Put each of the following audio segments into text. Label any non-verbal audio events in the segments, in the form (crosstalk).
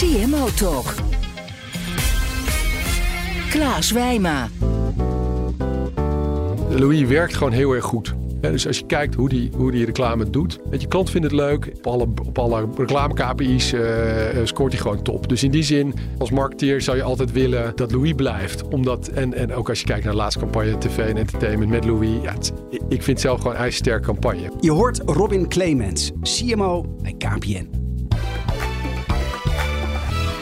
CMO Talk. Klaas Wijma. Louis werkt gewoon heel erg goed. Ja, dus als je kijkt hoe die, hoe die reclame doet. Weet je, klant vindt het leuk. Op alle, op alle reclame-KPI's eh, eh, scoort hij gewoon top. Dus in die zin, als marketeer zou je altijd willen dat Louis blijft. Omdat, en, en ook als je kijkt naar de laatste campagne TV en entertainment met Louis. Ja, het- ik vind het zelf gewoon een ijzersterke campagne. Je hoort Robin Clemens, CMO bij KPN.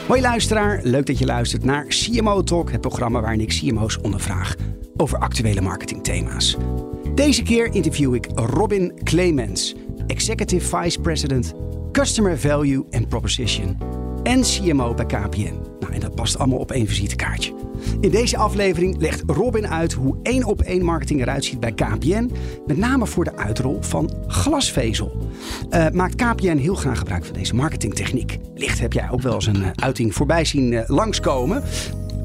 Hoi luisteraar, leuk dat je luistert naar CMO Talk, het programma waarin ik CMO's ondervraag over actuele marketingthema's. Deze keer interview ik Robin Clemens, Executive Vice President Customer Value and Proposition en CMO bij KPN. Nou, en dat past allemaal op één visitekaartje. In deze aflevering legt Robin uit hoe één op één marketing eruit ziet bij KPN, met name voor de uitrol van glasvezel. Eh, maakt KPN heel graag gebruik van deze marketingtechniek. Licht heb jij ook wel eens een eh, uiting voorbij zien eh, langskomen.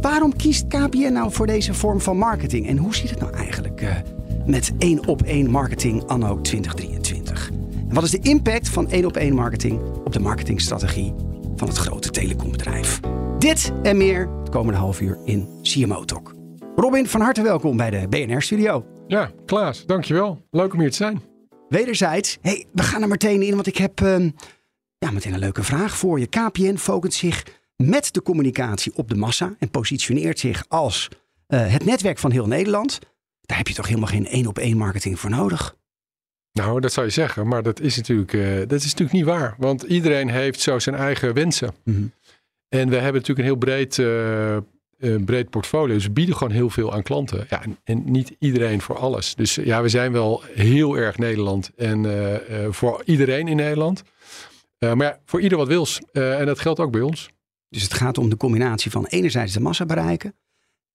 Waarom kiest KPN nou voor deze vorm van marketing en hoe zit het nou eigenlijk met één op één marketing anno 2023? En wat is de impact van één op één marketing op de marketingstrategie van het grote telecombedrijf? Dit en meer het komende half uur in CMO Talk. Robin, van harte welkom bij de BNR-studio. Ja, Klaas, dankjewel. Leuk om hier te zijn. Wederzijds, hey, we gaan er meteen in, want ik heb ehm, ja, meteen een leuke vraag voor je. KPN focust zich met de communicatie op de massa en positioneert zich als eh, het netwerk van heel Nederland. Daar heb je toch helemaal geen één op één marketing voor nodig? Nou, dat zou je zeggen, maar dat is natuurlijk, eh, dat is natuurlijk niet waar. Want iedereen heeft zo zijn eigen wensen. Mhm. En we hebben natuurlijk een heel breed, eh, breed portfolio. Dus we bieden gewoon heel veel aan klanten. Ja, en, en niet iedereen voor alles. Dus ja, we zijn wel heel erg Nederland. En eh, voor iedereen in Nederland. Maar ja, voor ieder wat wils. En dat geldt ook bij ons. Dus het gaat om de combinatie van enerzijds de massa bereiken.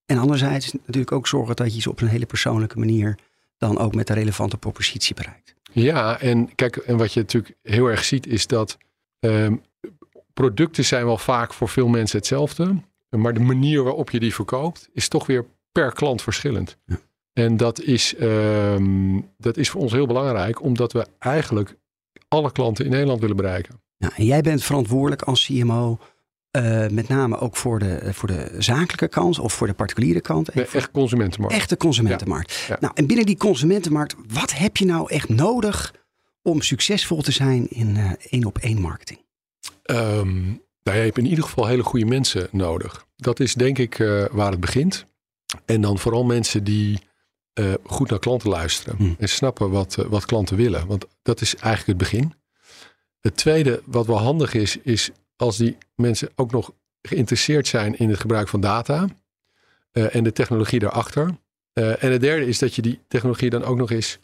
En anderzijds natuurlijk ook zorgen dat je ze op een hele persoonlijke manier dan ook met de relevante propositie bereikt. Ja, en kijk, en wat je natuurlijk heel erg ziet is dat ehm, producten zijn wel vaak voor veel mensen hetzelfde. Maar de manier waarop je die verkoopt is toch weer per klant verschillend. Ja. En dat is, ehm, dat is voor ons heel belangrijk, omdat we eigenlijk alle klanten in Nederland willen bereiken. Ja, en jij bent verantwoordelijk als CMO eh, met name ook voor de, voor de zakelijke kant of voor de particuliere kant. En Nee, echt consumentenmarkt. echte consumentenmarkt. Ja. Nou, en binnen die consumentenmarkt, wat heb je nou echt nodig om succesvol te zijn in eh, één op één marketing? Ehm, nou, je hebt in ieder geval hele goede mensen nodig. Dat is denk ik eh, waar het begint. En dan vooral mensen die eh, goed naar klanten luisteren. Hmm. En snappen wat, eh, wat klanten willen. Want dat is eigenlijk het begin. Het tweede wat wel handig is, is als die mensen ook nog geïnteresseerd zijn in het gebruik van data. en de technologie daarachter. En het derde is dat je die technologie dan ook nog eens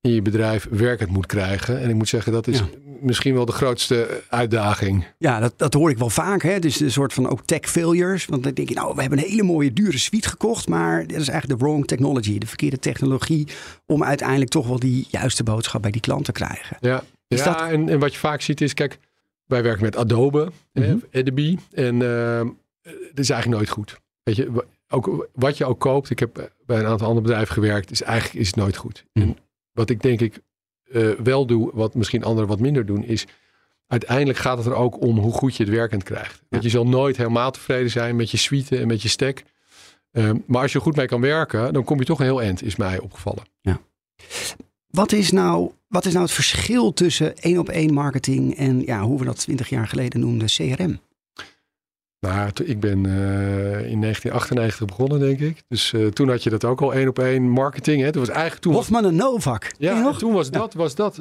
in je bedrijf werkend moet krijgen. En ik moet zeggen, dat is Ja. misschien wel de grootste uitdaging. Ja, dat, dat hoor ik wel vaak. Hè? Dus een soort van ook tech failures. Want dan denk je, nou, we hebben een hele mooie dure suite gekocht. Maar dat is eigenlijk de wrong technology. De verkeerde technologie. Om uiteindelijk toch wel die juiste boodschap bij die klant te krijgen. Ja, Is ja dat- en, en wat je vaak ziet is, kijk, wij werken met Adobe, Mhm. Adobe. En ehm, dat is eigenlijk nooit goed. Weet je, ook, wat je ook koopt, ik heb bij een aantal andere bedrijven gewerkt, is eigenlijk is het nooit goed. En wat ik denk ik eh, wel doe, wat misschien anderen wat minder doen, is uiteindelijk gaat het er ook om hoe goed je het werkend krijgt. Want je zal nooit helemaal tevreden zijn met je suite en met je stack. Ehm, maar als je er goed mee kan werken, dan kom je toch een heel eind, is mij opgevallen. Wat is nou, wat is nou het verschil tussen één op één marketing en ja, hoe we dat twintig jaar geleden noemden, CRM? Nou, ik ben eh, in 1998 begonnen, denk ik. Dus eh, toen had je dat ook al één op één marketing. Hè. Toen was eigenlijk toen. was- Hofman en Novak. Ja, toen was Ja. dat, was dat.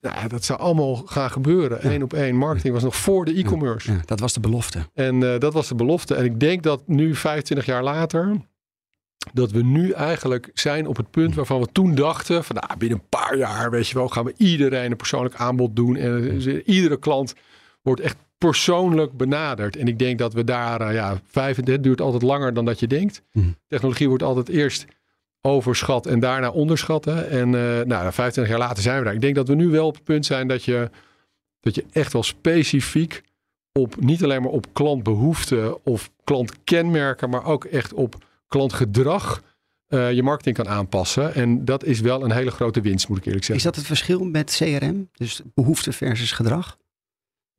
Ja, dat zou allemaal gaan gebeuren. Ja. Eén op één marketing was nog voor de e-commerce. Ja, dat was de belofte. En eh, dat was de belofte. En ik denk dat nu, 25 jaar later, dat we nu eigenlijk zijn op het punt waarvan we toen dachten: van nou, binnen een paar jaar, weet je wel, gaan we iedereen een persoonlijk aanbod doen. En iedere klant wordt echt persoonlijk benaderd. En ik denk dat we daar, uh, ja, 35 duurt altijd langer dan dat je denkt. Hmm. Technologie wordt altijd eerst overschat en daarna onderschatten. En uh, nou, 25 jaar later zijn we daar. Ik denk dat we nu wel op het punt zijn dat je, dat je echt wel specifiek op niet alleen maar op klantbehoeften of klantkenmerken, maar ook echt op klantgedrag uh, je marketing kan aanpassen. En dat is wel een hele grote winst, moet ik eerlijk zeggen. Is dat het verschil met CRM? Dus behoefte versus gedrag?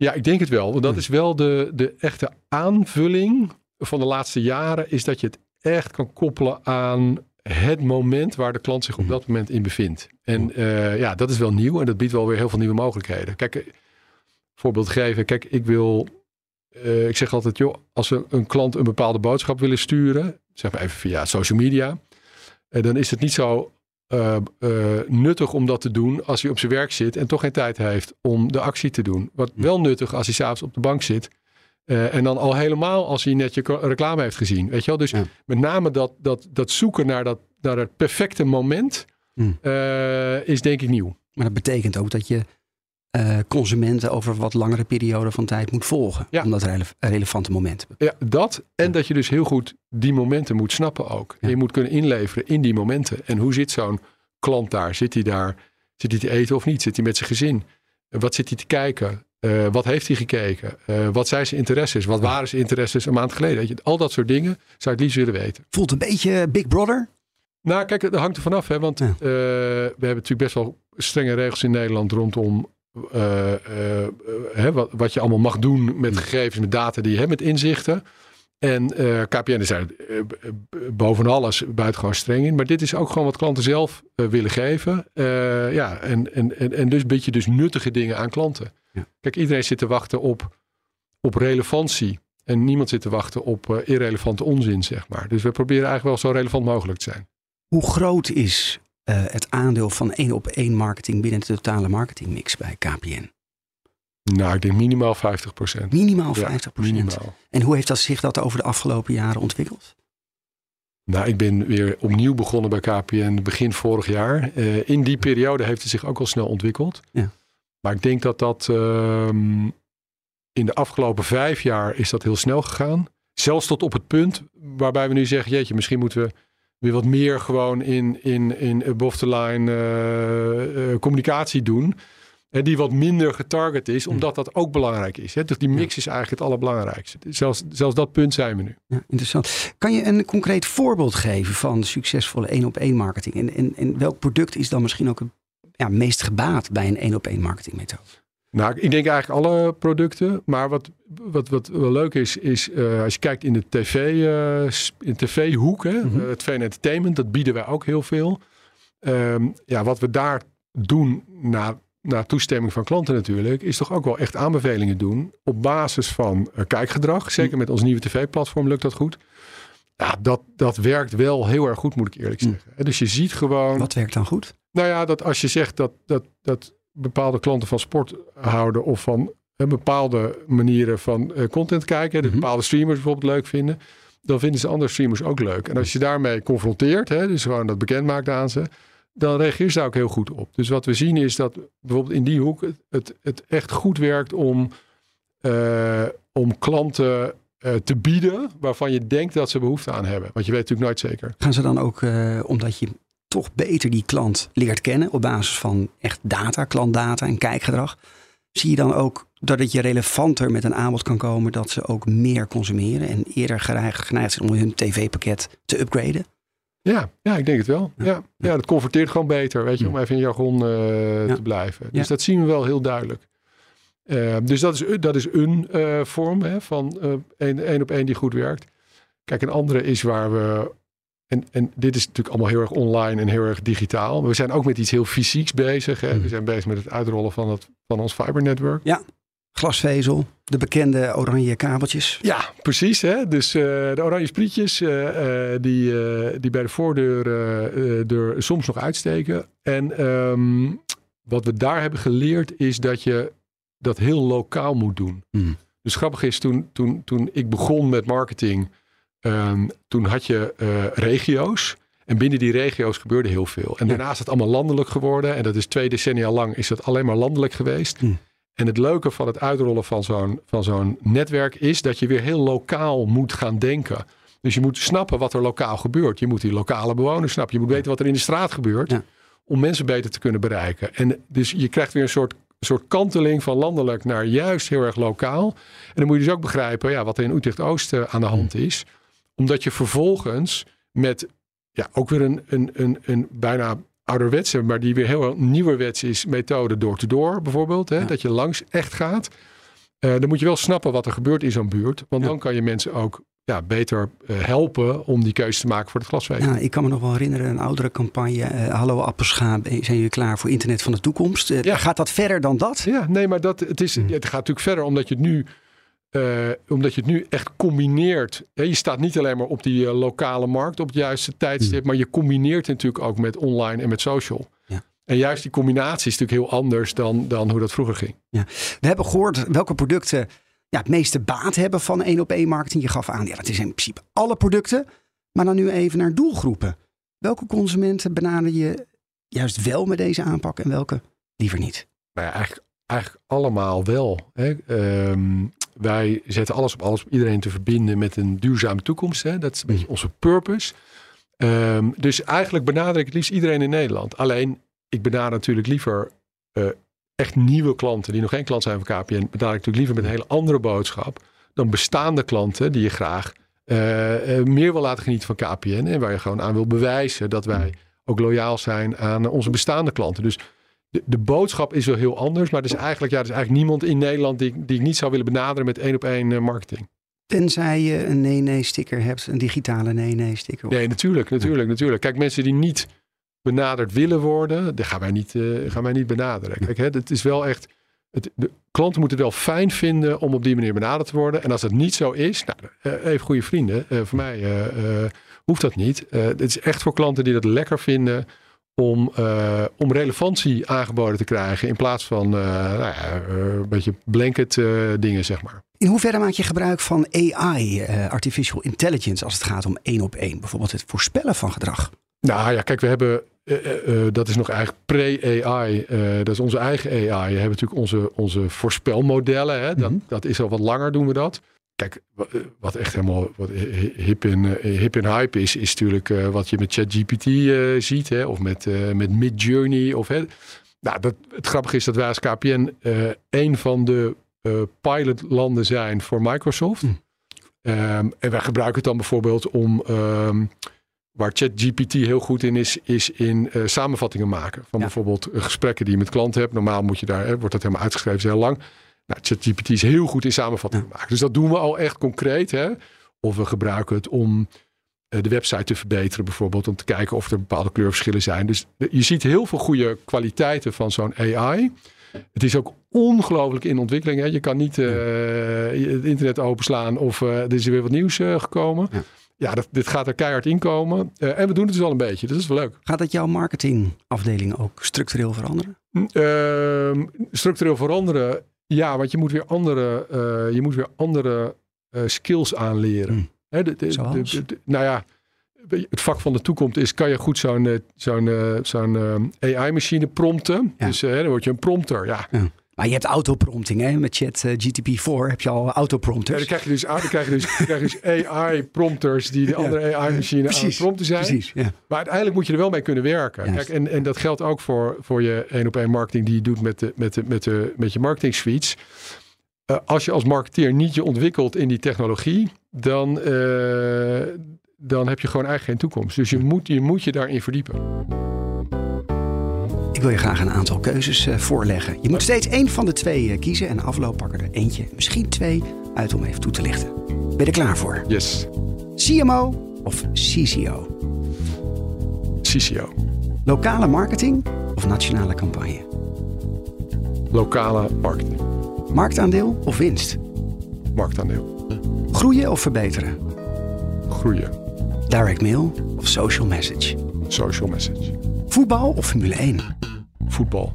Ja, ik denk het wel. Want dat is wel de, de echte aanvulling van de laatste jaren. Is dat je het echt kan koppelen aan het moment waar de klant zich op dat moment in bevindt. En uh, ja, dat is wel nieuw en dat biedt wel weer heel veel nieuwe mogelijkheden. Kijk, voorbeeld geven. Kijk, ik wil, uh, ik zeg altijd, joh, als we een klant een bepaalde boodschap willen sturen, zeg maar even via social media, uh, dan is het niet zo uh, nuttig om dat te doen als hij op zijn werk zit en toch geen tijd heeft om de actie te doen. Wat wel nuttig als hij s'avonds op de bank zit. en dan al helemaal als hij net je reclame heeft gezien. Weet je wel? Dus ja. met name dat, dat, dat zoeken naar dat, naar het perfecte moment hmm. is denk ik nieuw. Maar dat betekent ook dat je uh, consumenten over wat langere periode van tijd moet volgen. Ja. Om dat rele relevante moment. Ja, dat. En ja. dat je dus heel goed die momenten moet snappen ook. Ja. Je moet kunnen inleveren in die momenten. En hoe zit zo'n klant daar? Zit hij daar? Zit hij te eten of niet? Zit hij met zijn gezin? Wat zit hij te kijken? Uh, wat heeft hij gekeken? Uh, wat zijn zijn interesses? Wat waren zijn interesses een maand geleden? Weet je, al dat soort dingen zou ik liefst willen weten. Voelt een beetje Big Brother? Nou, kijk, dat hangt er vanaf. Hè? Want ja. we hebben natuurlijk best wel strenge regels in Nederland rondom uh, uh, hè, wat, wat, je allemaal mag doen met gegevens, met data die je hebt, met inzichten. En uh, KPN is daar boven alles buitengewoon streng in. Maar dit is ook gewoon wat klanten zelf willen geven. ja, en, en, en, en dus bied je dus nuttige dingen aan klanten. Ja. Kijk, iedereen zit te wachten op, op relevantie. En niemand zit te wachten op irrelevante onzin, zeg maar. Dus we proberen eigenlijk wel zo relevant mogelijk te zijn. Hoe groot is het aandeel van één op één marketing binnen de totale marketingmix bij KPN? Nou, ik denk minimaal 50%. Minimaal 50%. Ja, minimaal. En hoe heeft dat zich dat over de afgelopen jaren ontwikkeld? Nou, ik ben weer opnieuw begonnen bij KPN begin vorig jaar. Uh, in die periode heeft het zich ook al snel ontwikkeld. Ja. Maar ik denk dat dat uh, in de afgelopen vijf jaar is dat heel snel gegaan. Zelfs tot op het punt waarbij we nu zeggen, jeetje, misschien moeten we weer wat meer gewoon in, in, in above the line uh, uh, communicatie doen. En die wat minder getarget is, omdat dat ook belangrijk is. Hè? Dus die mix is eigenlijk het allerbelangrijkste. Zelfs, zelfs dat punt zijn we nu. Ja, interessant. Kan je een concreet voorbeeld geven van succesvolle één op één marketing? En, en, en welk product is dan misschien ook het ja, meest gebaat bij een één op één marketingmethode? Nou, ik denk eigenlijk alle producten. Maar wat, wat, wat wel leuk is, is uh, als je kijkt in de tv, uh, in tv-hoek, hè, mm -hmm. het VN Entertainment, dat bieden wij ook heel veel. Um, ja, wat we daar doen naar, naar toestemming van klanten natuurlijk, is toch ook wel echt aanbevelingen doen op basis van uh, kijkgedrag. Zeker met ons nieuwe tv-platform lukt dat goed. Ja, dat, dat werkt wel heel erg goed, moet ik eerlijk zeggen. Mm. Dus je ziet gewoon. Wat werkt dan goed? Nou ja, dat als je zegt dat, dat, dat bepaalde klanten van sport houden of van uh, bepaalde manieren van uh, content kijken, -hmm. bepaalde streamers bijvoorbeeld leuk vinden, dan vinden ze andere streamers ook leuk. En als je daarmee confronteert, hè, dus gewoon dat bekend maakt aan ze, dan reageert ze daar ook heel goed op. Dus wat we zien is dat bijvoorbeeld in die hoek het, het, het echt goed werkt om, uh, om klanten uh, te bieden waarvan je denkt dat ze behoefte aan hebben. Want je weet natuurlijk nooit zeker. Gaan ze dan ook, uh, omdat je toch beter die klant leert kennen op basis van echt data, klantdata en kijkgedrag, zie je dan ook dat het je relevanter met een aanbod kan komen dat ze ook meer consumeren en eerder geneigd zijn om hun tv-pakket te upgraden? Ja, ja, ik denk het wel. Ja, ja, ja dat converteert gewoon beter, weet je, om even in jargon uh, ja. te blijven. Dus dat zien we wel heel duidelijk. Uh, dus dat is, dat is een uh, vorm hè, van één op één die goed werkt. Kijk, een andere is waar we en, en dit is natuurlijk allemaal heel erg online en heel erg digitaal. Maar we zijn ook met iets heel fysieks bezig. Hè? Mm. We zijn bezig met het uitrollen van, het, van ons fibernetwerk. Ja, glasvezel, de bekende oranje kabeltjes. Ja, precies. Hè? Dus uh, de oranje sprietjes uh, uh, die, die bij de voordeur er soms nog uitsteken. En um, wat we daar hebben geleerd is dat je dat heel lokaal moet doen. Mm. Dus grappig is, toen, toen, toen ik begon met marketing... Um, toen had je uh, regio's. En binnen die regio's gebeurde heel veel. En Ja. daarna is het allemaal landelijk geworden. En dat is twee decennia lang is dat alleen maar landelijk geweest. Hm. En het leuke van het uitrollen van zo'n, van zo'n netwerk is dat je weer heel lokaal moet gaan denken. Dus je moet snappen wat er lokaal gebeurt. Je moet die lokale bewoners snappen. Je moet weten wat er in de straat gebeurt. Ja. Om mensen beter te kunnen bereiken. En dus je krijgt weer een soort, soort kanteling van landelijk naar juist heel erg lokaal. En dan moet je dus ook begrijpen ja, wat er in Utrecht-Oost eh, aan de hand is. Omdat je vervolgens met ja, ook weer een, een, een, een bijna ouderwetse, maar die weer heel nieuwerwets is, methode door-to-door bijvoorbeeld. Hè, Ja. Dat je langs echt gaat. Eh, dan moet je wel snappen wat er gebeurt in zo'n buurt. Want Ja. dan kan je mensen ook ja, beter eh, helpen om die keuze te maken voor het glasvezel. Ja, ik kan me nog wel herinneren, een oudere campagne. eh, Hallo Appelscha, zijn jullie klaar voor internet van de toekomst? Ja. Gaat dat verder dan dat? Ja, nee, maar dat, het, is, Mm. het gaat natuurlijk verder omdat je het nu, eh, omdat je het nu echt combineert. Hè, je staat niet alleen maar op die eh, lokale markt op het juiste tijdstip, maar je combineert het natuurlijk ook met online en met social. Ja. En juist die combinatie is natuurlijk heel anders dan, dan hoe dat vroeger ging. We hebben gehoord welke producten ja, het meeste baat hebben van één op één marketing. Je gaf aan, ja, dat is in principe alle producten. Maar dan nu even naar doelgroepen. Welke consumenten benader je juist wel met deze aanpak en welke liever niet? Nou ja, eigenlijk, eigenlijk allemaal wel. Hè. Ehm, wij zetten alles op alles om iedereen te verbinden met een duurzame toekomst. Hè. Dat is een beetje onze purpose. Ehm, dus eigenlijk benader ik het liefst iedereen in Nederland. Alleen, ik benader natuurlijk liever eh, echt nieuwe klanten die nog geen klant zijn van KPN. Benader ik natuurlijk liever met een hele andere boodschap dan bestaande klanten die je graag eh, eh, meer wil laten genieten van KPN. En waar je gewoon aan wil bewijzen dat wij ook loyaal zijn aan onze bestaande klanten. Dus de, de boodschap is wel heel anders. Maar er is eigenlijk, ja, er is eigenlijk niemand in Nederland die, ik- die ik niet zou willen benaderen met één op één eh, marketing. Tenzij je een nee-nee-sticker hebt, een digitale nee-nee-sticker. Nee, natuurlijk, natuurlijk, natuurlijk. Kijk, mensen die niet benaderd willen worden, die gaan wij niet, eh, gaan wij niet benaderen. Kijk, hè, het is wel echt. Het, de klanten moeten het wel fijn vinden om op die manier benaderd te worden. En als dat niet zo is, nou, eh, even goede vrienden. voor mij hoeft dat niet. Het is echt voor klanten die dat lekker vinden om, eh, om relevantie aangeboden te krijgen. In plaats van eh, nou ja, eh, een beetje blanket dingen, zeg maar. In hoeverre maak je gebruik van AI, artificial intelligence, als het gaat om één op één? Bijvoorbeeld het voorspellen van gedrag. Nou ja, kijk, we hebben, dat is nog eigenlijk pre-AI, dat is onze eigen AI. We hebben natuurlijk onze, onze voorspelmodellen, hè? Dat, Mhm. dat is al wat langer doen we dat. Kijk, eh, wat echt helemaal wat hi- hip en, eh, hip hype is, is natuurlijk eh, wat je met ChatGPT ziet, hè? of met, met Midjourney. Of, hè? Nou, dat, het grappige is dat wij als KPN een van de pilotlanden zijn voor Microsoft. Hmm. Ehm, en wij gebruiken het dan bijvoorbeeld om ehm, Waar ChatGPT heel goed in is, is in samenvattingen maken. Van Ja. bijvoorbeeld gesprekken die je met klanten hebt. Normaal moet je daar, hè, wordt dat helemaal uitgeschreven, is heel lang. Nou, ChatGPT is heel goed in samenvattingen maken. Dus dat doen we al echt concreet. Hè? Of we gebruiken het om eh, de website te verbeteren, bijvoorbeeld. Om te kijken of er bepaalde kleurverschillen zijn. Dus je ziet heel veel goede kwaliteiten van zo'n AI. Het is ook ongelooflijk in ontwikkeling. Hè? Je kan niet eh, het internet openslaan of eh, er is weer wat nieuws gekomen. Ja. Ja, dat, dit gaat er keihard in komen. Eh, en we doen het dus al een beetje. Dus dat is wel leuk. Gaat dat jouw marketingafdeling ook structureel veranderen? Ehm, structureel veranderen. Ja, want je moet weer andere, eh, je moet weer andere eh, skills aanleren. Hmm. Hè, de- nou ja, het vak van de toekomst is: kan je goed zo'n eh, zo'n zo'n AI-machine prompten? Ja. Dus dan word je een prompter. Ja. Maar je hebt autoprompting, hè? Met Chat eh, GTP4 heb je al Ja, autoprompters. dan krijg je dus, dan krijg je dus, dan krijg je dus AI-prompters die de Ja. andere AI-machine aan het prompten zijn. Precies, ja. Maar uiteindelijk moet je er wel mee kunnen werken. Juist. Kijk, en, en dat geldt ook voor, voor je één op één marketing die je doet met, de, met, de, met, de, met je marketing suites. Eh, als je als marketeer niet je ontwikkelt in die technologie, dan, eh, dan heb je gewoon eigenlijk geen toekomst. Dus je moet je, moet je daarin verdiepen. Ik wil je graag een aantal keuzes eh, voorleggen. Je moet steeds één van de twee eh, kiezen en afloop pakken er eentje, misschien twee, uit om even toe te lichten. Ben je er klaar voor? Yes, CMO of CCO? CCO. Lokale marketing of nationale campagne? Lokale marketing. Marktaandeel of winst? Marktaandeel. Groeien of verbeteren? Groeien. Direct mail of social message? Social message. Voetbal of Formule 1? Voetbal.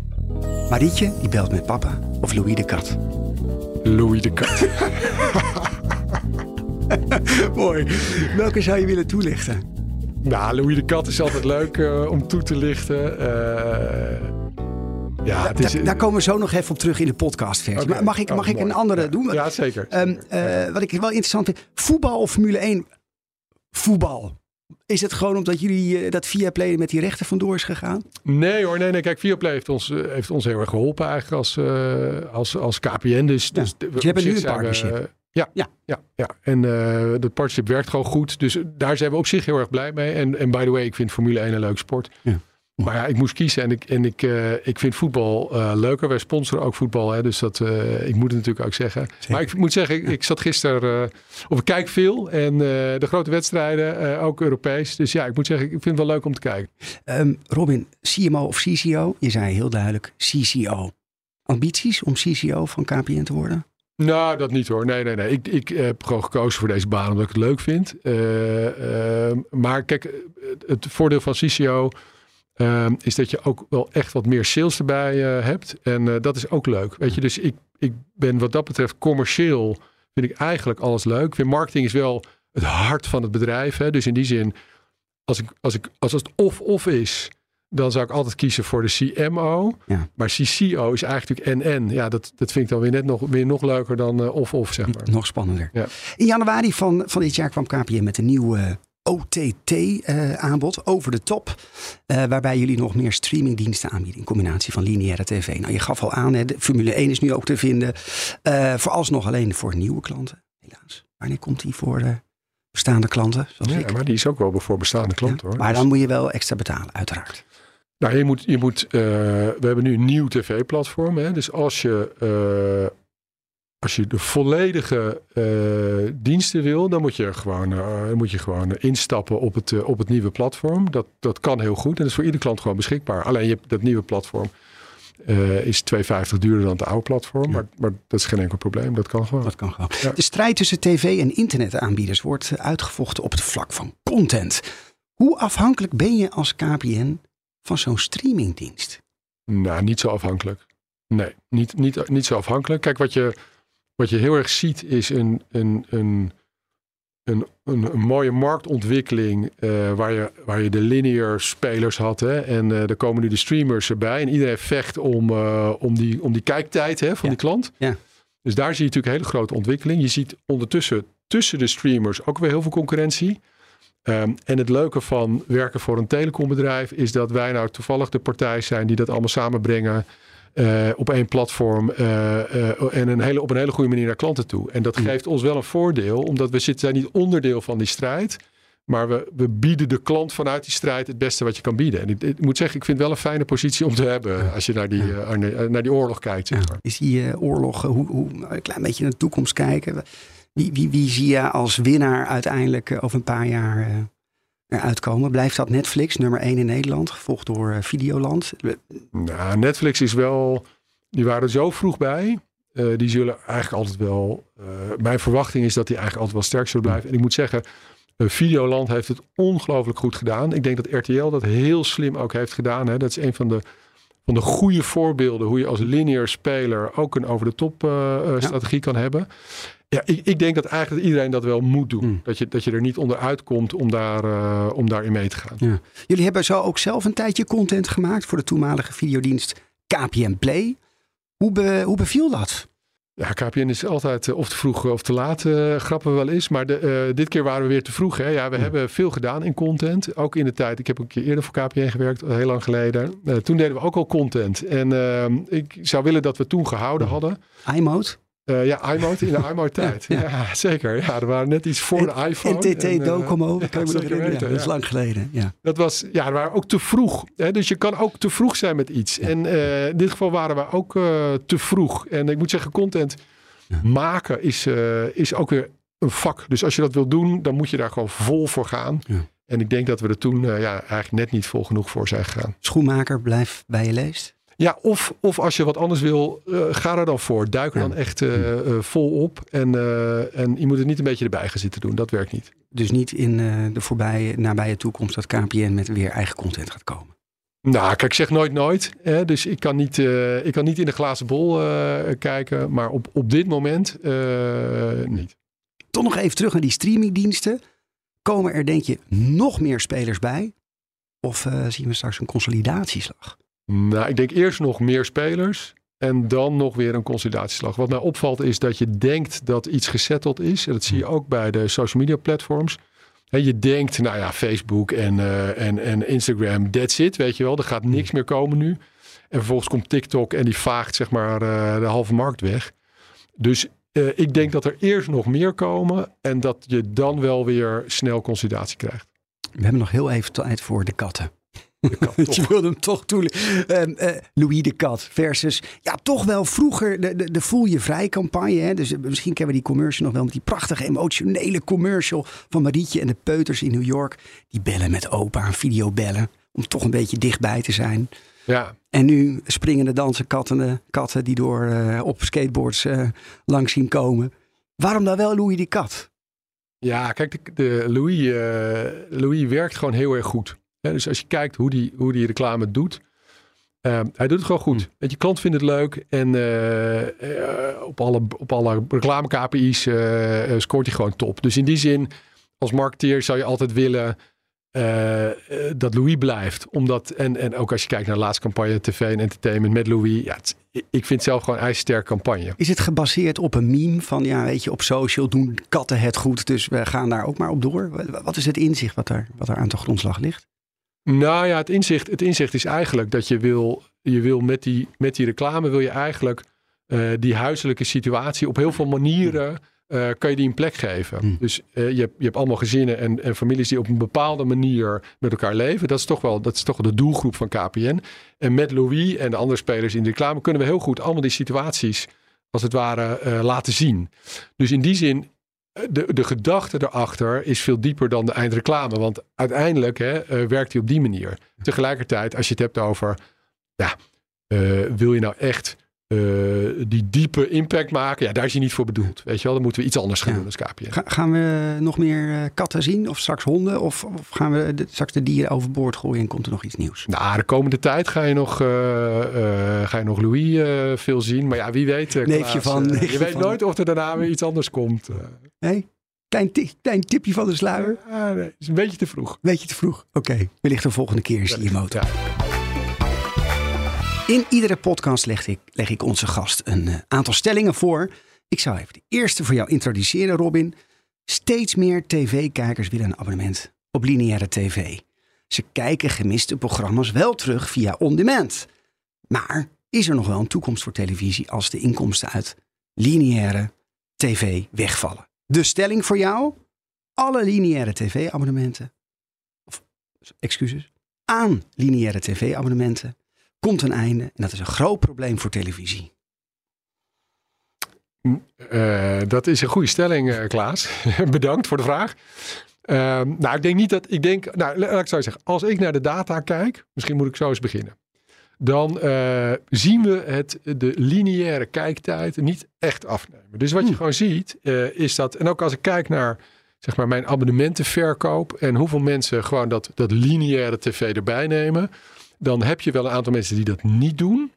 Marietje die belt met papa of Louis de Kat? Louis de Kat. (laughs) Mooi. Welke zou je willen toelichten? Nou, Louis de Kat is altijd leuk eh, om toe te lichten. Eh, Ja, is, Daar, daar komen we zo nog even op terug in de. Maar mag ik, Oh, mag ik mooi. een andere Ja. doen? Ja, zeker. Ehm, eh, wat ik wel interessant vind. Voetbal of Formule 1? Voetbal. Is het gewoon omdat jullie eh, dat via play met die rechten vandoor is gegaan? Nee hoor, nee, nee. Kijk, Viaplay heeft ons, eh, heeft ons heel erg geholpen eigenlijk als, eh, als, als KPN. Dus, dus, Ja, we- dus je hebt nu een we, partnership. ja, Ja. ja. ja, En dat partnership werkt gewoon goed. Dus daar zijn we op zich heel erg blij mee. En, en by the way, ik vind Formule 1 een leuk sport. Ja. Maar ja, ik moest kiezen en ik, en ik, eh, ik vind voetbal eh, leuker. Wij sponsoren ook voetbal, hè, dus dat, eh, ik moet het natuurlijk ook zeggen. Maar ik moet zeggen, ik, ik zat gisteren, of ik kijk veel en de grote wedstrijden, ook Europees. Dus ja, ik moet zeggen, ik vind het wel leuk om te kijken. Ehm, Robin, CMO of CCO? Je zei heel duidelijk CCO. Ambities om CCO van KPN te worden? Nou, dat niet hoor. Nee, nee, nee. Ik, ik heb gewoon gekozen voor deze baan omdat ik het leuk vind. Eh, eh, maar kijk, het voordeel van CCO eh, is dat je ook wel echt wat meer sales erbij eh, hebt. En eh, dat is ook leuk. Weet je, dus ik, ik ben wat dat betreft commercieel vind ik eigenlijk alles leuk. Vind marketing is wel het hart van het bedrijf. Hè? Dus in die zin, als, ik, als, ik, als het of-of is, dan zou ik altijd kiezen voor de CMO. Ja. Maar CCO is eigenlijk en-en. Ja, dat, dat vind ik dan weer net nog, weer nog leuker dan eh, of-of, zeg maar. Nog spannender. Ja. In januari van, van dit jaar kwam KPN met een nieuw eh, OTT-aanbod, over de top. eh, waarbij jullie nog meer streamingdiensten aanbieden in combinatie van lineaire tv. Nou, je gaf al aan, hè, de Formule 1 is nu ook te vinden. eh vooralsnog alleen voor nieuwe klanten, helaas. Wanneer komt die voor de bestaande klanten? Zoals Ja, ik? maar die is ook wel voor bestaande klanten Ja, hoor. Maar dan moet je wel extra betalen, uiteraard. Nou, je moet, je moet, eh, we hebben nu een nieuw tv-platform. Dus als je, eh, als je de volledige eh, diensten wil, dan moet je gewoon, eh, moet je gewoon instappen op het, eh, op het nieuwe platform. Dat, dat kan heel goed en dat is voor iedere klant gewoon beschikbaar. Alleen je hebt dat nieuwe platform is 2,50 duurder dan het oude platform. Maar, maar dat is geen enkel probleem. Dat kan gewoon. Dat kan gewoon. Ja. De strijd tussen tv- en internetaanbieders wordt uitgevochten op het vlak van content. Hoe afhankelijk ben je als KPN van zo'n streamingdienst? Nou, niet zo afhankelijk. Nee, niet, niet, niet zo afhankelijk. Kijk, wat je, wat je heel erg ziet is een, een, een, een, een, mooie marktontwikkeling eh, waar, je, waar je de linear spelers had. Hè, en eh, er komen nu de streamers erbij. En iedereen vecht om, eh, om, die, om die kijktijd hè, van Ja. die klant. Ja. Dus daar zie je natuurlijk een hele grote ontwikkeling. Je ziet ondertussen tussen de streamers ook weer heel veel concurrentie. Ehm, en het leuke van werken voor een telecombedrijf is dat wij nou toevallig de partij zijn die dat allemaal samenbrengen eh, op één platform eh, eh, en een hele, op een hele goede manier naar klanten toe. En dat Mm. geeft ons wel een voordeel, omdat we zitten, zijn niet onderdeel van die strijd. Maar we, we bieden de klant vanuit die strijd het beste wat je kan bieden. En ik, ik moet zeggen, ik vind het wel een fijne positie om te hebben als je naar die, naar, naar die oorlog kijkt. Zeg maar. Is die oorlog, hoe, hoe, een klein beetje naar de toekomst kijken? Wie, wie, wie zie je als winnaar uiteindelijk over een paar jaar eh, eruit komen? Blijft dat Netflix, nummer 1 in Nederland, gevolgd door eh, Videoland? Nou, Netflix is wel. Die waren er zo vroeg bij. Eh, die zullen eigenlijk altijd wel. eh, mijn verwachting is dat die eigenlijk altijd wel sterk zullen blijven. En ik moet zeggen. Videoland heeft het ongelooflijk goed gedaan. Ik denk dat RTL dat heel slim ook heeft gedaan. Hè. Dat is een van de, van de goede voorbeelden hoe je als linear speler ook een over-de-top eh, eh, strategie kan hebben. Ja, ik, ik denk dat eigenlijk iedereen dat wel moet doen. Hmm. Dat, je, dat je er niet onderuit komt om, daar, eh, om daarin mee te gaan. Jullie hebben zo ook zelf een tijdje content gemaakt voor de toenmalige videodienst KPN Play. Hoe, be- hoe beviel dat? Ja, KPN is altijd eh, of te vroeg of te laat, eh, grappen wel eens. Maar de, eh, dit keer waren we weer te vroeg. Hè? Ja, we hebben veel gedaan in content. Ook in de tijd, ik heb een keer eerder voor KPN gewerkt, eh, heel lang geleden. Eh, toen deden we ook al content. En ehm, ik zou willen dat we toen gehouden hadden. iMode? Eh, ja, iMode in de (laughs) iMode-tijd. Ja, ja, zeker. Ja, er waren net iets voor de iPhone. NTT En, eh, Docomo, dat kan me nog herinneren. dat is lang geleden. Ja. Dat was, ja, we waren ook te vroeg. Hè? Dus je kan ook te vroeg zijn met iets. En eh, in dit geval waren we ook te vroeg. En ik moet zeggen, content maken is, is ook weer een vak. Dus als je dat wil doen, dan moet je daar gewoon vol voor gaan. Ja. En ik denk dat we er toen ja, eigenlijk net niet vol genoeg voor zijn gegaan. Schoenmaker, blijf bij je leest. Ja, of, of als je wat anders wil, eh, ga er dan voor. Duik er dan echt eh, eh, vol op. En, en je moet het niet een beetje erbij gaan zitten doen. Dat werkt niet. Dus niet in de voorbije, nabije toekomst dat KPN met weer eigen content gaat komen. Nou, kijk, ik zeg nooit nooit. Hè? Dus ik kan, niet, ik kan niet in de glazen bol kijken. Maar op, op dit moment niet. Toch nog even terug naar die streamingdiensten. Komen er denk je nog meer spelers bij? Of zien we straks een consolidatieslag? Nou, ik denk eerst nog meer spelers. En dan nog weer een consolidatieslag. Wat mij opvalt is dat je denkt dat iets gesetteld is. En dat zie je ook bij de social media platforms. Hè, je denkt, nou ja, Facebook en, eh, en, en Instagram, that's it, weet je wel. Er gaat niks meer komen nu. En vervolgens komt TikTok en die vaagt zeg maar eh, de halve markt weg. Dus eh, ik denk dat er eerst nog meer komen. En dat je dan wel weer snel consolidatie krijgt. We hebben nog heel even tijd voor de katten. Je (laughs) wilde hem toch toe. Ehm, eh, Louis de Kat versus. Ja, toch wel vroeger de, de, de Voel je Vrij campagne. Hè? Dus eh, misschien kennen we die commercial nog wel. Met die prachtige emotionele commercial van Marietje en de Peuters in New York. Die bellen met opa, videobellen. Om toch een beetje dichtbij te zijn. Ja, En nu springende dansen katten, eh, katten die door op skateboards langs zien komen. Waarom dan wel Louis de Kat? Ja, kijk, de, de Louis, Louis werkt gewoon heel erg goed. Dus als je kijkt hoe die, hoe die reclame doet, eh, hij doet het gewoon goed. Weet je, klant vindt het leuk en eh, eh, op alle, op alle reclame KPI's eh, scoort hij gewoon top. Dus in die zin, als marketeer zou je altijd willen dat Louis blijft. Omdat, en, en ook als je kijkt naar de laatste campagne tv en entertainment met Louis. Ja, het- ik vind het zelf gewoon een ijzersterke campagne. Is het gebaseerd op een meme van, ja, weet je, op social doen katten het goed, dus we gaan daar ook maar op door? Wa- Wat is het inzicht wat er, wat er aan de grondslag ligt? Nou ja, het inzicht, het inzicht is eigenlijk dat je wil, je wil met, die, met die reclame wil je eigenlijk eh, die huiselijke situatie op heel veel manieren eh, kan je die een plek geven. Hmm. Dus eh, je, hebt, je hebt allemaal gezinnen en, en families die op een bepaalde manier met elkaar leven. Dat is toch wel, dat is toch wel de doelgroep van KPN. En met Louis en de andere spelers in de reclame kunnen we heel goed allemaal die situaties als het ware laten zien. Dus in die zin de, de gedachte erachter is veel dieper dan de eindreclame. Want uiteindelijk hè, eh, werkt hij op die manier. Tegelijkertijd, als je het hebt over, ja, eh, wil je nou echt eh, die diepe impact maken? Ja, daar is hij niet voor bedoeld. Weet je wel, dan moeten we iets anders gaan Ja. doen als KPN. Ga- gaan we nog meer eh, katten zien of straks honden? Of, of gaan we de- straks de dieren overboord gooien en komt er nog iets nieuws? Nou, de komende tijd ga je nog, eh, ga je nog Louis veel zien. Maar ja, wie weet. Neefje Klaas, van- neefje je weet van. nooit of er daarna weer iets anders komt. Nee? Klein, klein tipje van de sluier? Ah, nee, is een beetje te vroeg. Beetje te vroeg. Oké, wellicht de volgende keer zie je motor. In iedere podcast leg ik, leg ik onze gast een eh, aantal stellingen voor. Ik zou even de eerste voor jou introduceren, Robin. Steeds meer tv-kijkers willen een abonnement op lineaire tv. Ze kijken gemiste programma's wel terug via on-demand. Maar is er nog wel een toekomst voor televisie als de inkomsten uit lineaire tv wegvallen? De stelling voor jou: alle lineaire tv-abonnementen, of excuses, aan lineaire tv-abonnementen komt een einde. En dat is een groot probleem voor televisie. Eh, dat is een goede stelling, eh, Klaas. (laughs) Bedankt voor de vraag. Ehm, nou, ik denk niet dat. Ik denk, nou, laat ik zo zeggen. Als ik naar de data kijk, misschien moet ik zo eens beginnen. Dan eh, zien we het, de lineaire kijktijd niet echt afnemen. Dus wat je gewoon ziet, eh, is dat. En ook als ik kijk naar zeg maar, mijn abonnementenverkoop. en hoeveel mensen gewoon dat, dat lineaire tv erbij nemen. Dan heb je wel een aantal mensen die dat niet doen.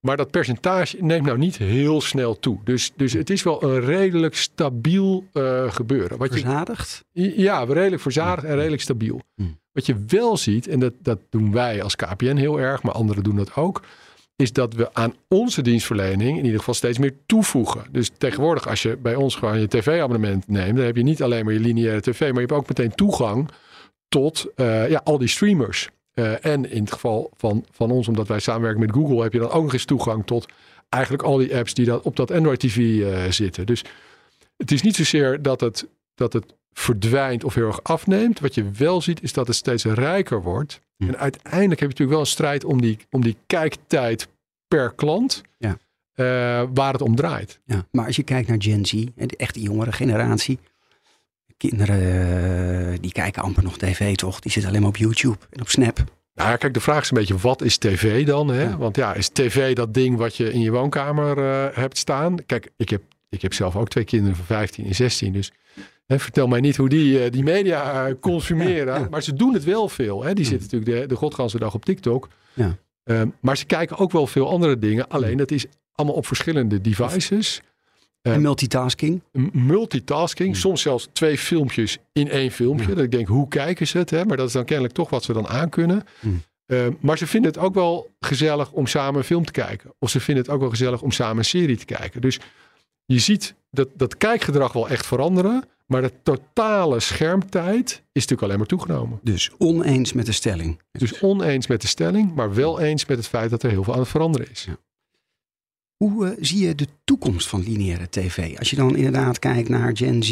Maar dat percentage neemt nou niet heel snel toe. Dus, dus het is wel een redelijk stabiel eh, gebeuren. Wat je, Verzadigd? ja, redelijk verzadigd en redelijk stabiel. Hmm. Wat je wel ziet, en dat, dat doen wij als KPN heel erg, maar anderen doen dat ook, is dat we aan onze dienstverlening in ieder geval steeds meer toevoegen. Dus tegenwoordig, als je bij ons gewoon je tv-abonnement neemt, dan heb je niet alleen maar je lineaire tv, maar je hebt ook meteen toegang tot eh, ja, al die streamers. Eh, en in het geval van, van ons, omdat wij samenwerken met Google, heb je dan ook nog eens toegang tot eigenlijk al die apps die dan op dat Android TV eh, zitten. Dus het is niet zozeer dat het, dat het verdwijnt of heel erg afneemt. Wat je wel ziet, is dat het steeds rijker wordt. Hm. En uiteindelijk heb je natuurlijk wel een strijd om die, om die kijktijd per klant. Ja. eh, waar het om draait. Ja. Maar als je kijkt naar Gen Z, de echte jongere generatie. Kinderen eh, die kijken amper nog tv toch? Die zitten alleen maar op YouTube en op Snap. Nou ja, kijk, de vraag is een beetje, wat is tv dan? Hè? Ja. Want ja, is tv dat ding wat je in je woonkamer eh, hebt staan? Kijk, ik heb, ik heb zelf ook twee kinderen van 15 en 16. Dus hè, vertel mij niet hoe die eh, die media consumeren. Ja. Maar ze doen het wel veel. Hè? Die zitten natuurlijk de, de godganse dag op TikTok. Ja. Ehm, maar ze kijken ook wel veel andere dingen. Alleen dat is allemaal op verschillende devices. Ja. En multitasking. Multitasking. Hmm. Soms zelfs twee filmpjes in één filmpje. Ja. Dat ik denk, hoe kijken ze het? Hè? Maar dat is dan kennelijk toch wat ze dan aankunnen. Hmm. Eh, maar ze vinden het ook wel gezellig om samen een film te kijken. Of ze vinden het ook wel gezellig om samen een serie te kijken. Dus je ziet dat, dat kijkgedrag wel echt veranderen. Maar de totale schermtijd is natuurlijk alleen maar toegenomen. Dus oneens met de stelling. Dus oneens met de stelling, maar wel eens met het feit dat er heel veel aan het veranderen is. Ja. Hoe eh, zie je de toekomst van lineaire tv? Als je dan inderdaad kijkt naar Gen Z,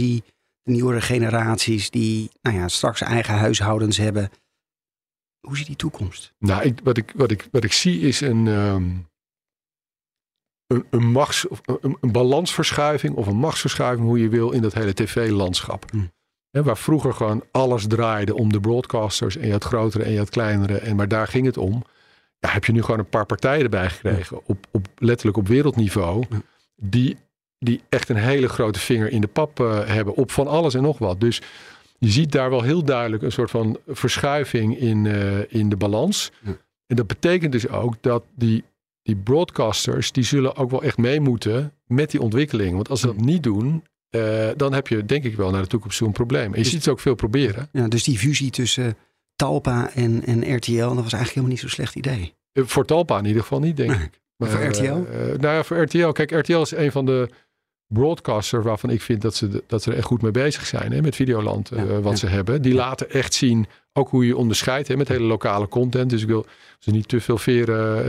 de nieuwere generaties die nou ja, straks eigen huishoudens hebben. Hoe zie je die toekomst? Nou, ik, wat, ik, wat, ik, wat ik zie is een, ehm, een, een, machts, of een, een balansverschuiving of een machtsverschuiving, hoe je wil, in dat hele tv-landschap. Hmm. Hè, waar vroeger gewoon alles draaide om de broadcasters en je had grotere en je had kleinere, en, maar daar ging het om. Ja, heb je nu gewoon een paar partijen erbij gekregen, op, op, letterlijk op wereldniveau, die, die echt een hele grote vinger in de pap eh, hebben op van alles en nog wat. Dus je ziet daar wel heel duidelijk een soort van verschuiving in, eh, in de balans. Ja. En dat betekent dus ook dat die, die broadcasters, die zullen ook wel echt mee moeten met die ontwikkeling. Want als ze dat niet doen, eh, dan heb je denk ik wel naar de toekomst toe een probleem. En je ziet ze ook veel proberen. Ja, dus die fusie tussen Talpa en, en RTL, dat was eigenlijk helemaal niet zo'n slecht idee. Eh, Voor Talpa in ieder geval niet, denk Nee. ik. Maar voor Eh, RTL? eh, nou ja, voor RTL. Kijk, RTL is een van de broadcasters waarvan ik vind dat ze, de- dat ze er echt goed mee bezig zijn. Hè, met Videoland, wat ja. ze hebben. Die laten echt zien ook hoe je onderscheidt hè, met hele lokale content. Dus ik wil ze niet te veel veren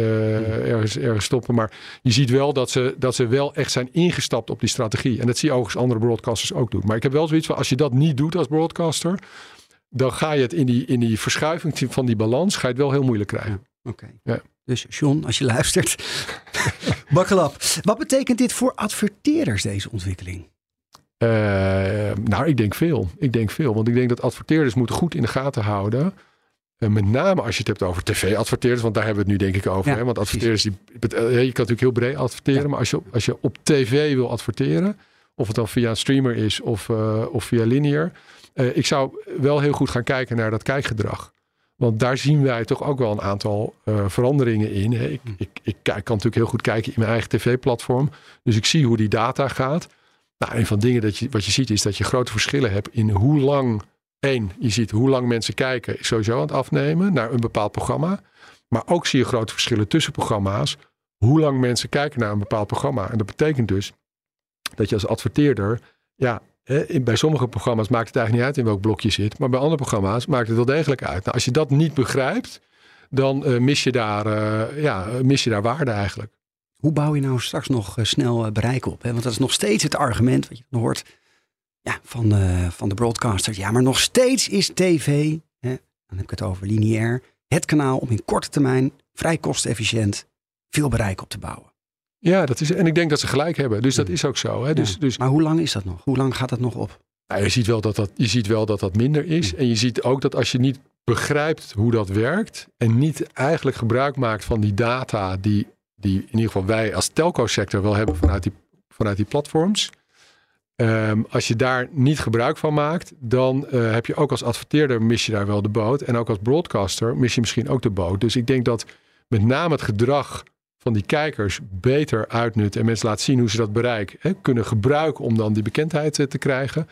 ergens, ergens stoppen. Maar je ziet wel dat ze, dat ze wel echt zijn ingestapt op die strategie. En dat zie je overigens andere broadcasters ook doen. Maar ik heb wel zoiets van, als je dat niet doet als broadcaster... dan ga je het in die, in die verschuiving van die balans... ga je het wel heel moeilijk krijgen. Oké. Ja. Dus John, als je luistert, (laughs) bakkel op. Wat betekent dit voor adverteerders, deze ontwikkeling? Eh, nou, ik denk veel. Ik denk veel. Want ik denk dat adverteerders moeten goed in de gaten houden. Eh, met name als je het hebt over tv-adverteerders. Want daar hebben we het nu denk ik over. Ja, hè? Want adverteerders, die, eh, je kan natuurlijk heel breed adverteren. Ja. Maar als je, als je op tv wil adverteren. Of het dan via een streamer is of, of via linear. Eh, ik zou wel heel goed gaan kijken naar dat kijkgedrag. Want daar zien wij toch ook wel een aantal eh, veranderingen in. hè. Ik, Hm. ik, ik kijk, kan natuurlijk heel goed kijken in mijn eigen tv-platform. Dus ik zie hoe die data gaat. Nou, een van de dingen dat je, wat je ziet is dat je grote verschillen hebt in hoe lang. één, je ziet hoe lang mensen kijken, is sowieso aan het afnemen naar een bepaald programma. Maar ook zie je grote verschillen tussen programma's. Hoe lang mensen kijken naar een bepaald programma. En dat betekent dus dat je als adverteerder. Ja, bij sommige programma's maakt het eigenlijk niet uit in welk blok je zit. Maar bij andere programma's maakt het wel degelijk uit. Nou, als je dat niet begrijpt, dan eh, mis, je daar, eh, ja, mis je daar waarde eigenlijk. Hoe bouw je nou straks nog eh, snel bereik op? Hè? Want dat is nog steeds het argument wat je hoort ja, van, van de broadcasters. Ja, maar nog steeds is tv, hè, dan heb ik het over lineair, het kanaal om in korte termijn vrij kostefficiënt veel bereik op te bouwen. Ja, dat is, en ik denk dat ze gelijk hebben. Dus dat Ja. is ook zo. Hè? Dus, Ja. dus Maar hoe lang is dat nog? Hoe lang gaat dat nog op? Nou, je, ziet wel dat dat, je ziet wel dat dat minder is. En je ziet ook dat als je niet begrijpt hoe dat werkt. en niet eigenlijk gebruik maakt van die data. die, die in ieder geval wij als telco-sector wel hebben vanuit die, vanuit die platforms. Ehm, als je daar niet gebruik van maakt, dan eh, heb je ook als adverteerder mis je daar wel de boot. En ook als broadcaster mis je misschien ook de boot. Dus ik denk dat met name het gedrag van die kijkers beter uitnut en mensen laat zien hoe ze dat bereik hè, kunnen gebruiken om dan die bekendheid eh, te krijgen.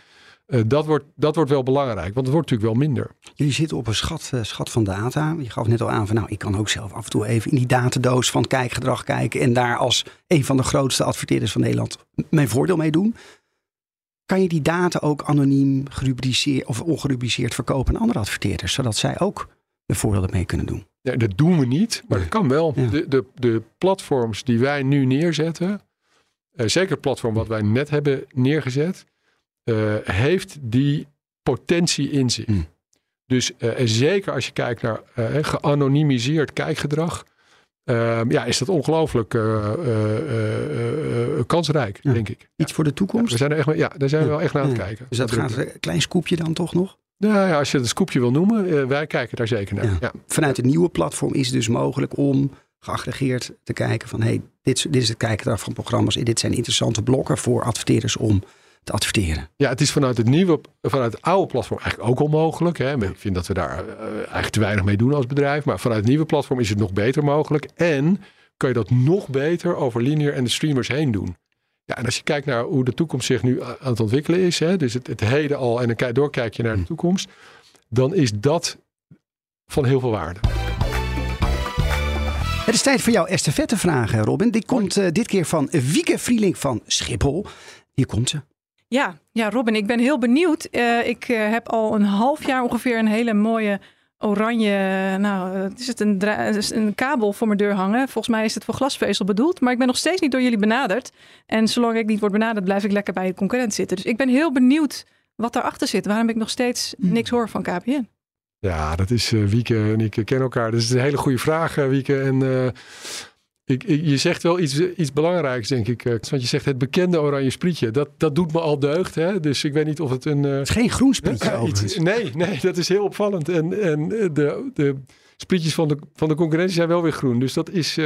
Eh, dat, wordt, dat wordt wel belangrijk, want het wordt natuurlijk wel minder. Jullie zitten op een schat, eh, schat van data. Je gaf net al aan van nou, ik kan ook zelf af en toe even in die datadoos van kijkgedrag kijken. En daar als een van de grootste adverteerders van Nederland mijn voordeel mee doen. Kan je die data ook anoniem gerubriceerd of ongerubriceerd verkopen aan andere adverteerders, zodat zij ook een voordeel mee kunnen doen? Dat doen we niet, maar dat kan wel. Ja. De, de, de platforms die wij nu neerzetten, eh, zeker het platform wat wij net hebben neergezet, eh, heeft die potentie in zich. Hmm. Dus eh, en zeker als je kijkt naar geanonimiseerd kijkgedrag, ehm, ja, is dat ongelooflijk kansrijk, Ja. denk ik. Iets voor de toekomst? we zijn er echt, ja, daar zijn we wel echt naar aan het kijken. Dus dat gaat een klein scoopje dan toch nog? Nou ja, als je het een scoopje wil noemen, eh, wij kijken daar zeker naar. Ja. Ja. Vanuit het nieuwe platform is het dus mogelijk om geaggregeerd te kijken van hey, dit, is- dit is het kijkgedrag van programma's. en Dit zijn interessante blokken voor adverteerders om te adverteren. Ja, het is vanuit het nieuwe, vanuit het oude platform eigenlijk ook al mogelijk. Hè. Ik vind dat we daar eh, eigenlijk te weinig mee doen als bedrijf. Maar vanuit het nieuwe platform is het nog beter mogelijk. En kan je dat nog beter over linear en de streamers heen doen. Ja, en als je kijkt naar hoe de toekomst zich nu aan het ontwikkelen is. Hè, dus het, het heden al en dan kijk- doorkijk je naar de toekomst. Dan is dat van heel veel waarde. Het is tijd voor jouw estafette vragen, Robin. Die komt uh, dit keer van Wieke Vrieling van Schiphol. Hier komt ze. Ja, ja Robin, ik ben heel benieuwd. Uh, ik uh, heb al een half jaar ongeveer een hele mooie oranje, nou, het is het een, een kabel voor mijn deur hangen. Volgens mij is het voor glasvezel bedoeld, maar ik ben nog steeds niet door jullie benaderd. En zolang ik niet word benaderd, blijf ik lekker bij de concurrent zitten. Dus ik ben heel benieuwd wat daarachter zit. Waarom ik nog steeds niks hoor van KPN. Ja, dat is uh, Wieke en ik ken elkaar. Dat is een hele goede vraag, uh, Wieke. En uh, ik, ik, je zegt wel iets, iets belangrijks, denk ik. want je zegt het bekende oranje sprietje. Dat, dat doet me al deugd. Hè? Dus ik weet niet of het een... het is geen groen sprietje iets, Nee, nee, dat is heel opvallend. En, en de, de sprietjes van de, van de concurrentie zijn wel weer groen. Dus dat is,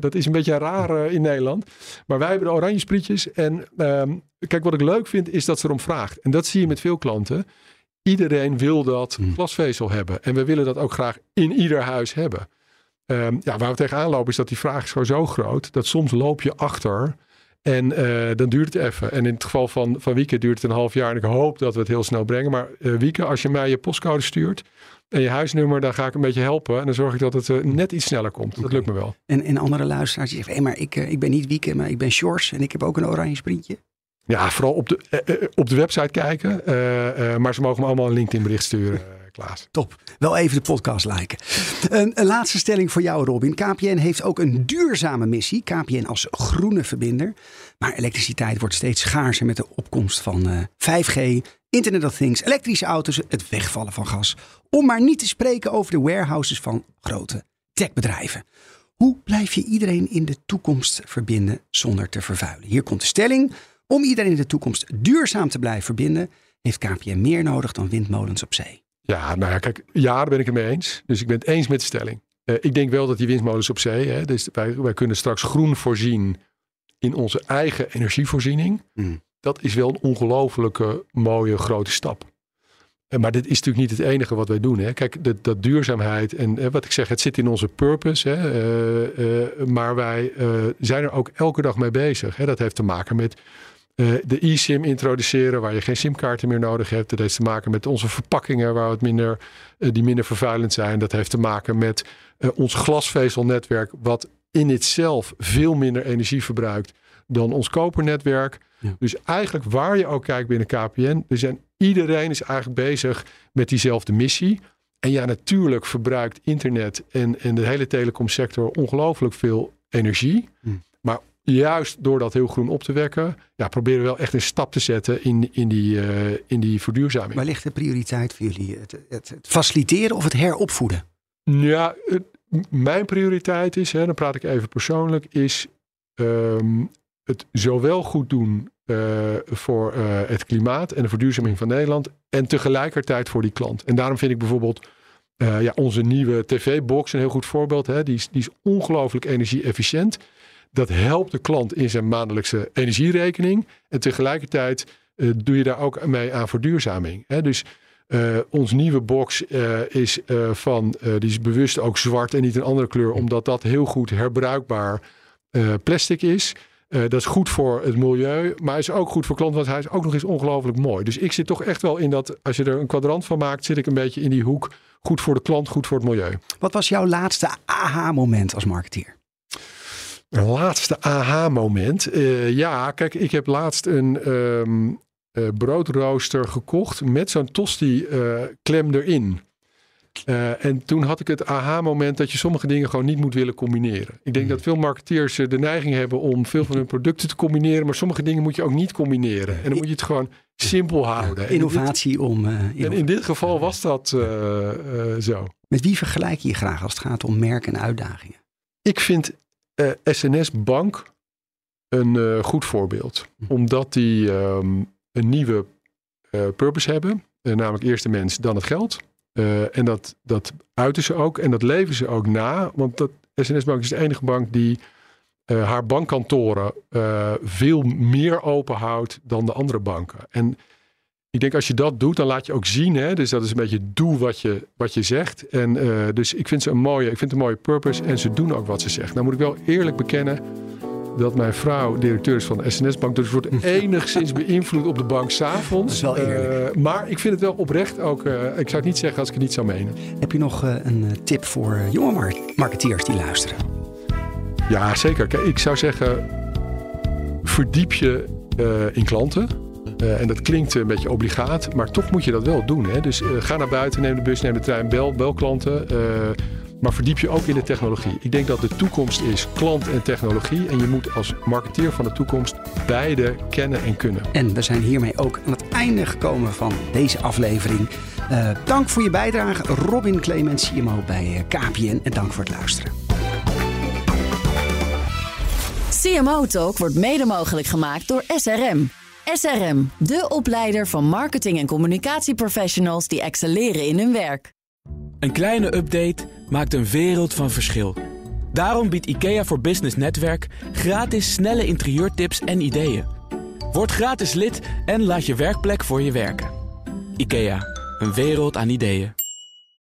dat is een beetje raar in Nederland. Maar wij hebben de oranje sprietjes. En ehm, kijk, wat ik leuk vind, is dat ze erom vraagt. En dat zie je met veel klanten. Iedereen wil dat Hmm. glasvezel hebben. En we willen dat ook graag in ieder huis hebben. Ehm, ja, waar we tegenaan lopen is dat die vraag is gewoon zo groot. Dat soms loop je achter. En eh, dan duurt het even. En in het geval van, van Wieke duurt het een half jaar. En ik hoop dat we het heel snel brengen. Maar uh, Wieke, als je mij je postcode stuurt en je huisnummer, dan ga ik een beetje helpen. En dan zorg ik dat het uh, net iets sneller komt. Dat lukt me wel. En, en andere luisteraars die zeggen, hé, maar ik, eh, ik ben niet Wieke, maar ik ben Sjors en ik heb ook een oranje sprintje. Ja, vooral op de, eh, eh, op de website kijken. Eh, eh, maar ze mogen me allemaal een LinkedIn bericht sturen, eh, (laughs) Top. Wel even de podcast liken. Een, laatste stelling voor jou, Robin. KPN heeft ook een duurzame missie. KPN als groene verbinder. Maar elektriciteit wordt steeds schaarser met de opkomst van eh, 5G, Internet of Things, elektrische auto's, het wegvallen van gas. Om maar niet te spreken over de warehouses van grote techbedrijven. Hoe blijf je iedereen in de toekomst verbinden zonder te vervuilen? Hier komt de stelling. Om iedereen in de toekomst duurzaam te blijven verbinden, heeft KPN meer nodig dan windmolens op zee. Ja, nou ja, kijk, ja, daar ben ik het mee eens. Dus ik ben het eens met de stelling. Eh, ik denk wel dat die windmolens op zee, hè, dus wij, wij kunnen straks groen voorzien in onze eigen energievoorziening. Mm. Dat is wel een ongelofelijke mooie grote stap. Eh, Maar dit is natuurlijk niet het enige wat wij doen. Hè. Kijk, dat, dat duurzaamheid en eh, wat ik zeg, het zit in onze purpose. Hè. Maar wij zijn er ook elke dag mee bezig. Hè. Dat heeft te maken met eh, de eSIM introduceren, waar je geen simkaarten meer nodig hebt. Dat heeft te maken met onze verpakkingen, waar het minder, eh, die minder vervuilend zijn. Dat heeft te maken met eh, ons glasvezelnetwerk, wat in itself veel minder energie verbruikt dan ons kopernetwerk. Ja. Dus eigenlijk waar je ook kijkt binnen KPN, er zijn, iedereen is eigenlijk bezig met diezelfde missie. En ja, natuurlijk verbruikt internet en, en de hele telecomsector ongelooflijk veel energie. Hmm. Maar juist door dat heel groen op te wekken, ja, proberen we wel echt een stap te zetten in, in, die, eh, in die verduurzaming. Waar ligt de prioriteit voor jullie? Het, het, het faciliteren of het heropvoeden? Ja, het- mijn prioriteit is, hè, dan praat ik even persoonlijk, is ehm, het zowel goed doen eh, voor eh, het klimaat en de verduurzaming van Nederland en tegelijkertijd voor die klant. En daarom vind ik bijvoorbeeld ja, onze nieuwe tv-box een heel goed voorbeeld. Hè. Die, is, die is ongelooflijk energie-efficiënt. Dat helpt de klant in zijn maandelijkse energierekening. En tegelijkertijd eh, doe je daar ook mee aan verduurzaming. Hè. Dus eh, ons nieuwe box eh, is van, die is bewust ook zwart en niet een andere kleur, omdat dat heel goed herbruikbaar plastic is. Dat is goed voor het milieu, maar is ook goed voor klanten, want hij is ook nog eens ongelooflijk mooi. Dus ik zit toch echt wel in dat, als je er een kwadrant van maakt, zit ik een beetje in die hoek. Goed voor de klant, goed voor het milieu. Wat was jouw laatste aha-moment als marketeer? Een laatste aha-moment. Eh, ja, kijk, ik heb laatst een ehm, eh, broodrooster gekocht met zo'n tosti-klem erin. Eh, en toen had ik het aha-moment dat je sommige dingen gewoon niet moet willen combineren. Ik denk dat veel marketeers de neiging hebben om veel van hun producten te combineren, maar sommige dingen moet je ook niet combineren. En dan moet je het gewoon simpel houden. En in dit- Innovatie om. En in dit geval was dat zo. Met wie vergelijk je je graag als het gaat om merken en uitdagingen? Ik vind eh, SNS Bank een eh, goed voorbeeld. Omdat die ehm, een nieuwe eh, purpose hebben. Eh, namelijk eerst de mens, dan het geld. Eh, en dat, dat uiten ze ook. En dat leven ze ook na. Want dat, SNS Bank is de enige bank die eh, haar bankkantoren eh, veel meer open houdt dan de andere banken. En ik denk als je dat doet, dan laat je ook zien. Hè? Dus dat is een beetje doe wat je, wat je zegt. En eh, dus ik vind ze een mooie, ik vind het een mooie purpose. En ze doen ook wat ze zegt. Nou moet ik wel eerlijk bekennen dat mijn vrouw directeur is van de SNS Bank. Dus wordt (laughs) enigszins beïnvloed op de bank s'avonds. Dat is wel eerlijk. Eh, maar ik vind het wel oprecht ook. eh, ik zou het niet zeggen als ik het niet zou menen. Heb je nog een tip voor jonge mar- marketeers die luisteren? Ja, zeker. Kijk, ik zou zeggen, verdiep je in klanten. Uh, en dat klinkt een beetje obligaat, maar toch moet je dat wel doen. Hè? Dus uh, ga naar buiten, neem de bus, neem de trein, bel, bel klanten. maar verdiep je ook in de technologie. Ik denk dat de toekomst is klant en technologie. En je moet als marketeer van de toekomst beide kennen en kunnen. En we zijn hiermee ook aan het einde gekomen van deze aflevering. Uh, dank voor je bijdrage, Robin Clemens, CMO bij KPN. En dank voor het luisteren. CMO Talk wordt mede mogelijk gemaakt door SRM. SRM, de opleider van marketing- en communicatieprofessionals die excelleren in hun werk. Een kleine update maakt een wereld van verschil. Daarom biedt IKEA voor Business Netwerk gratis snelle interieurtips en ideeën. Word gratis lid en laat je werkplek voor je werken. IKEA, een wereld aan ideeën.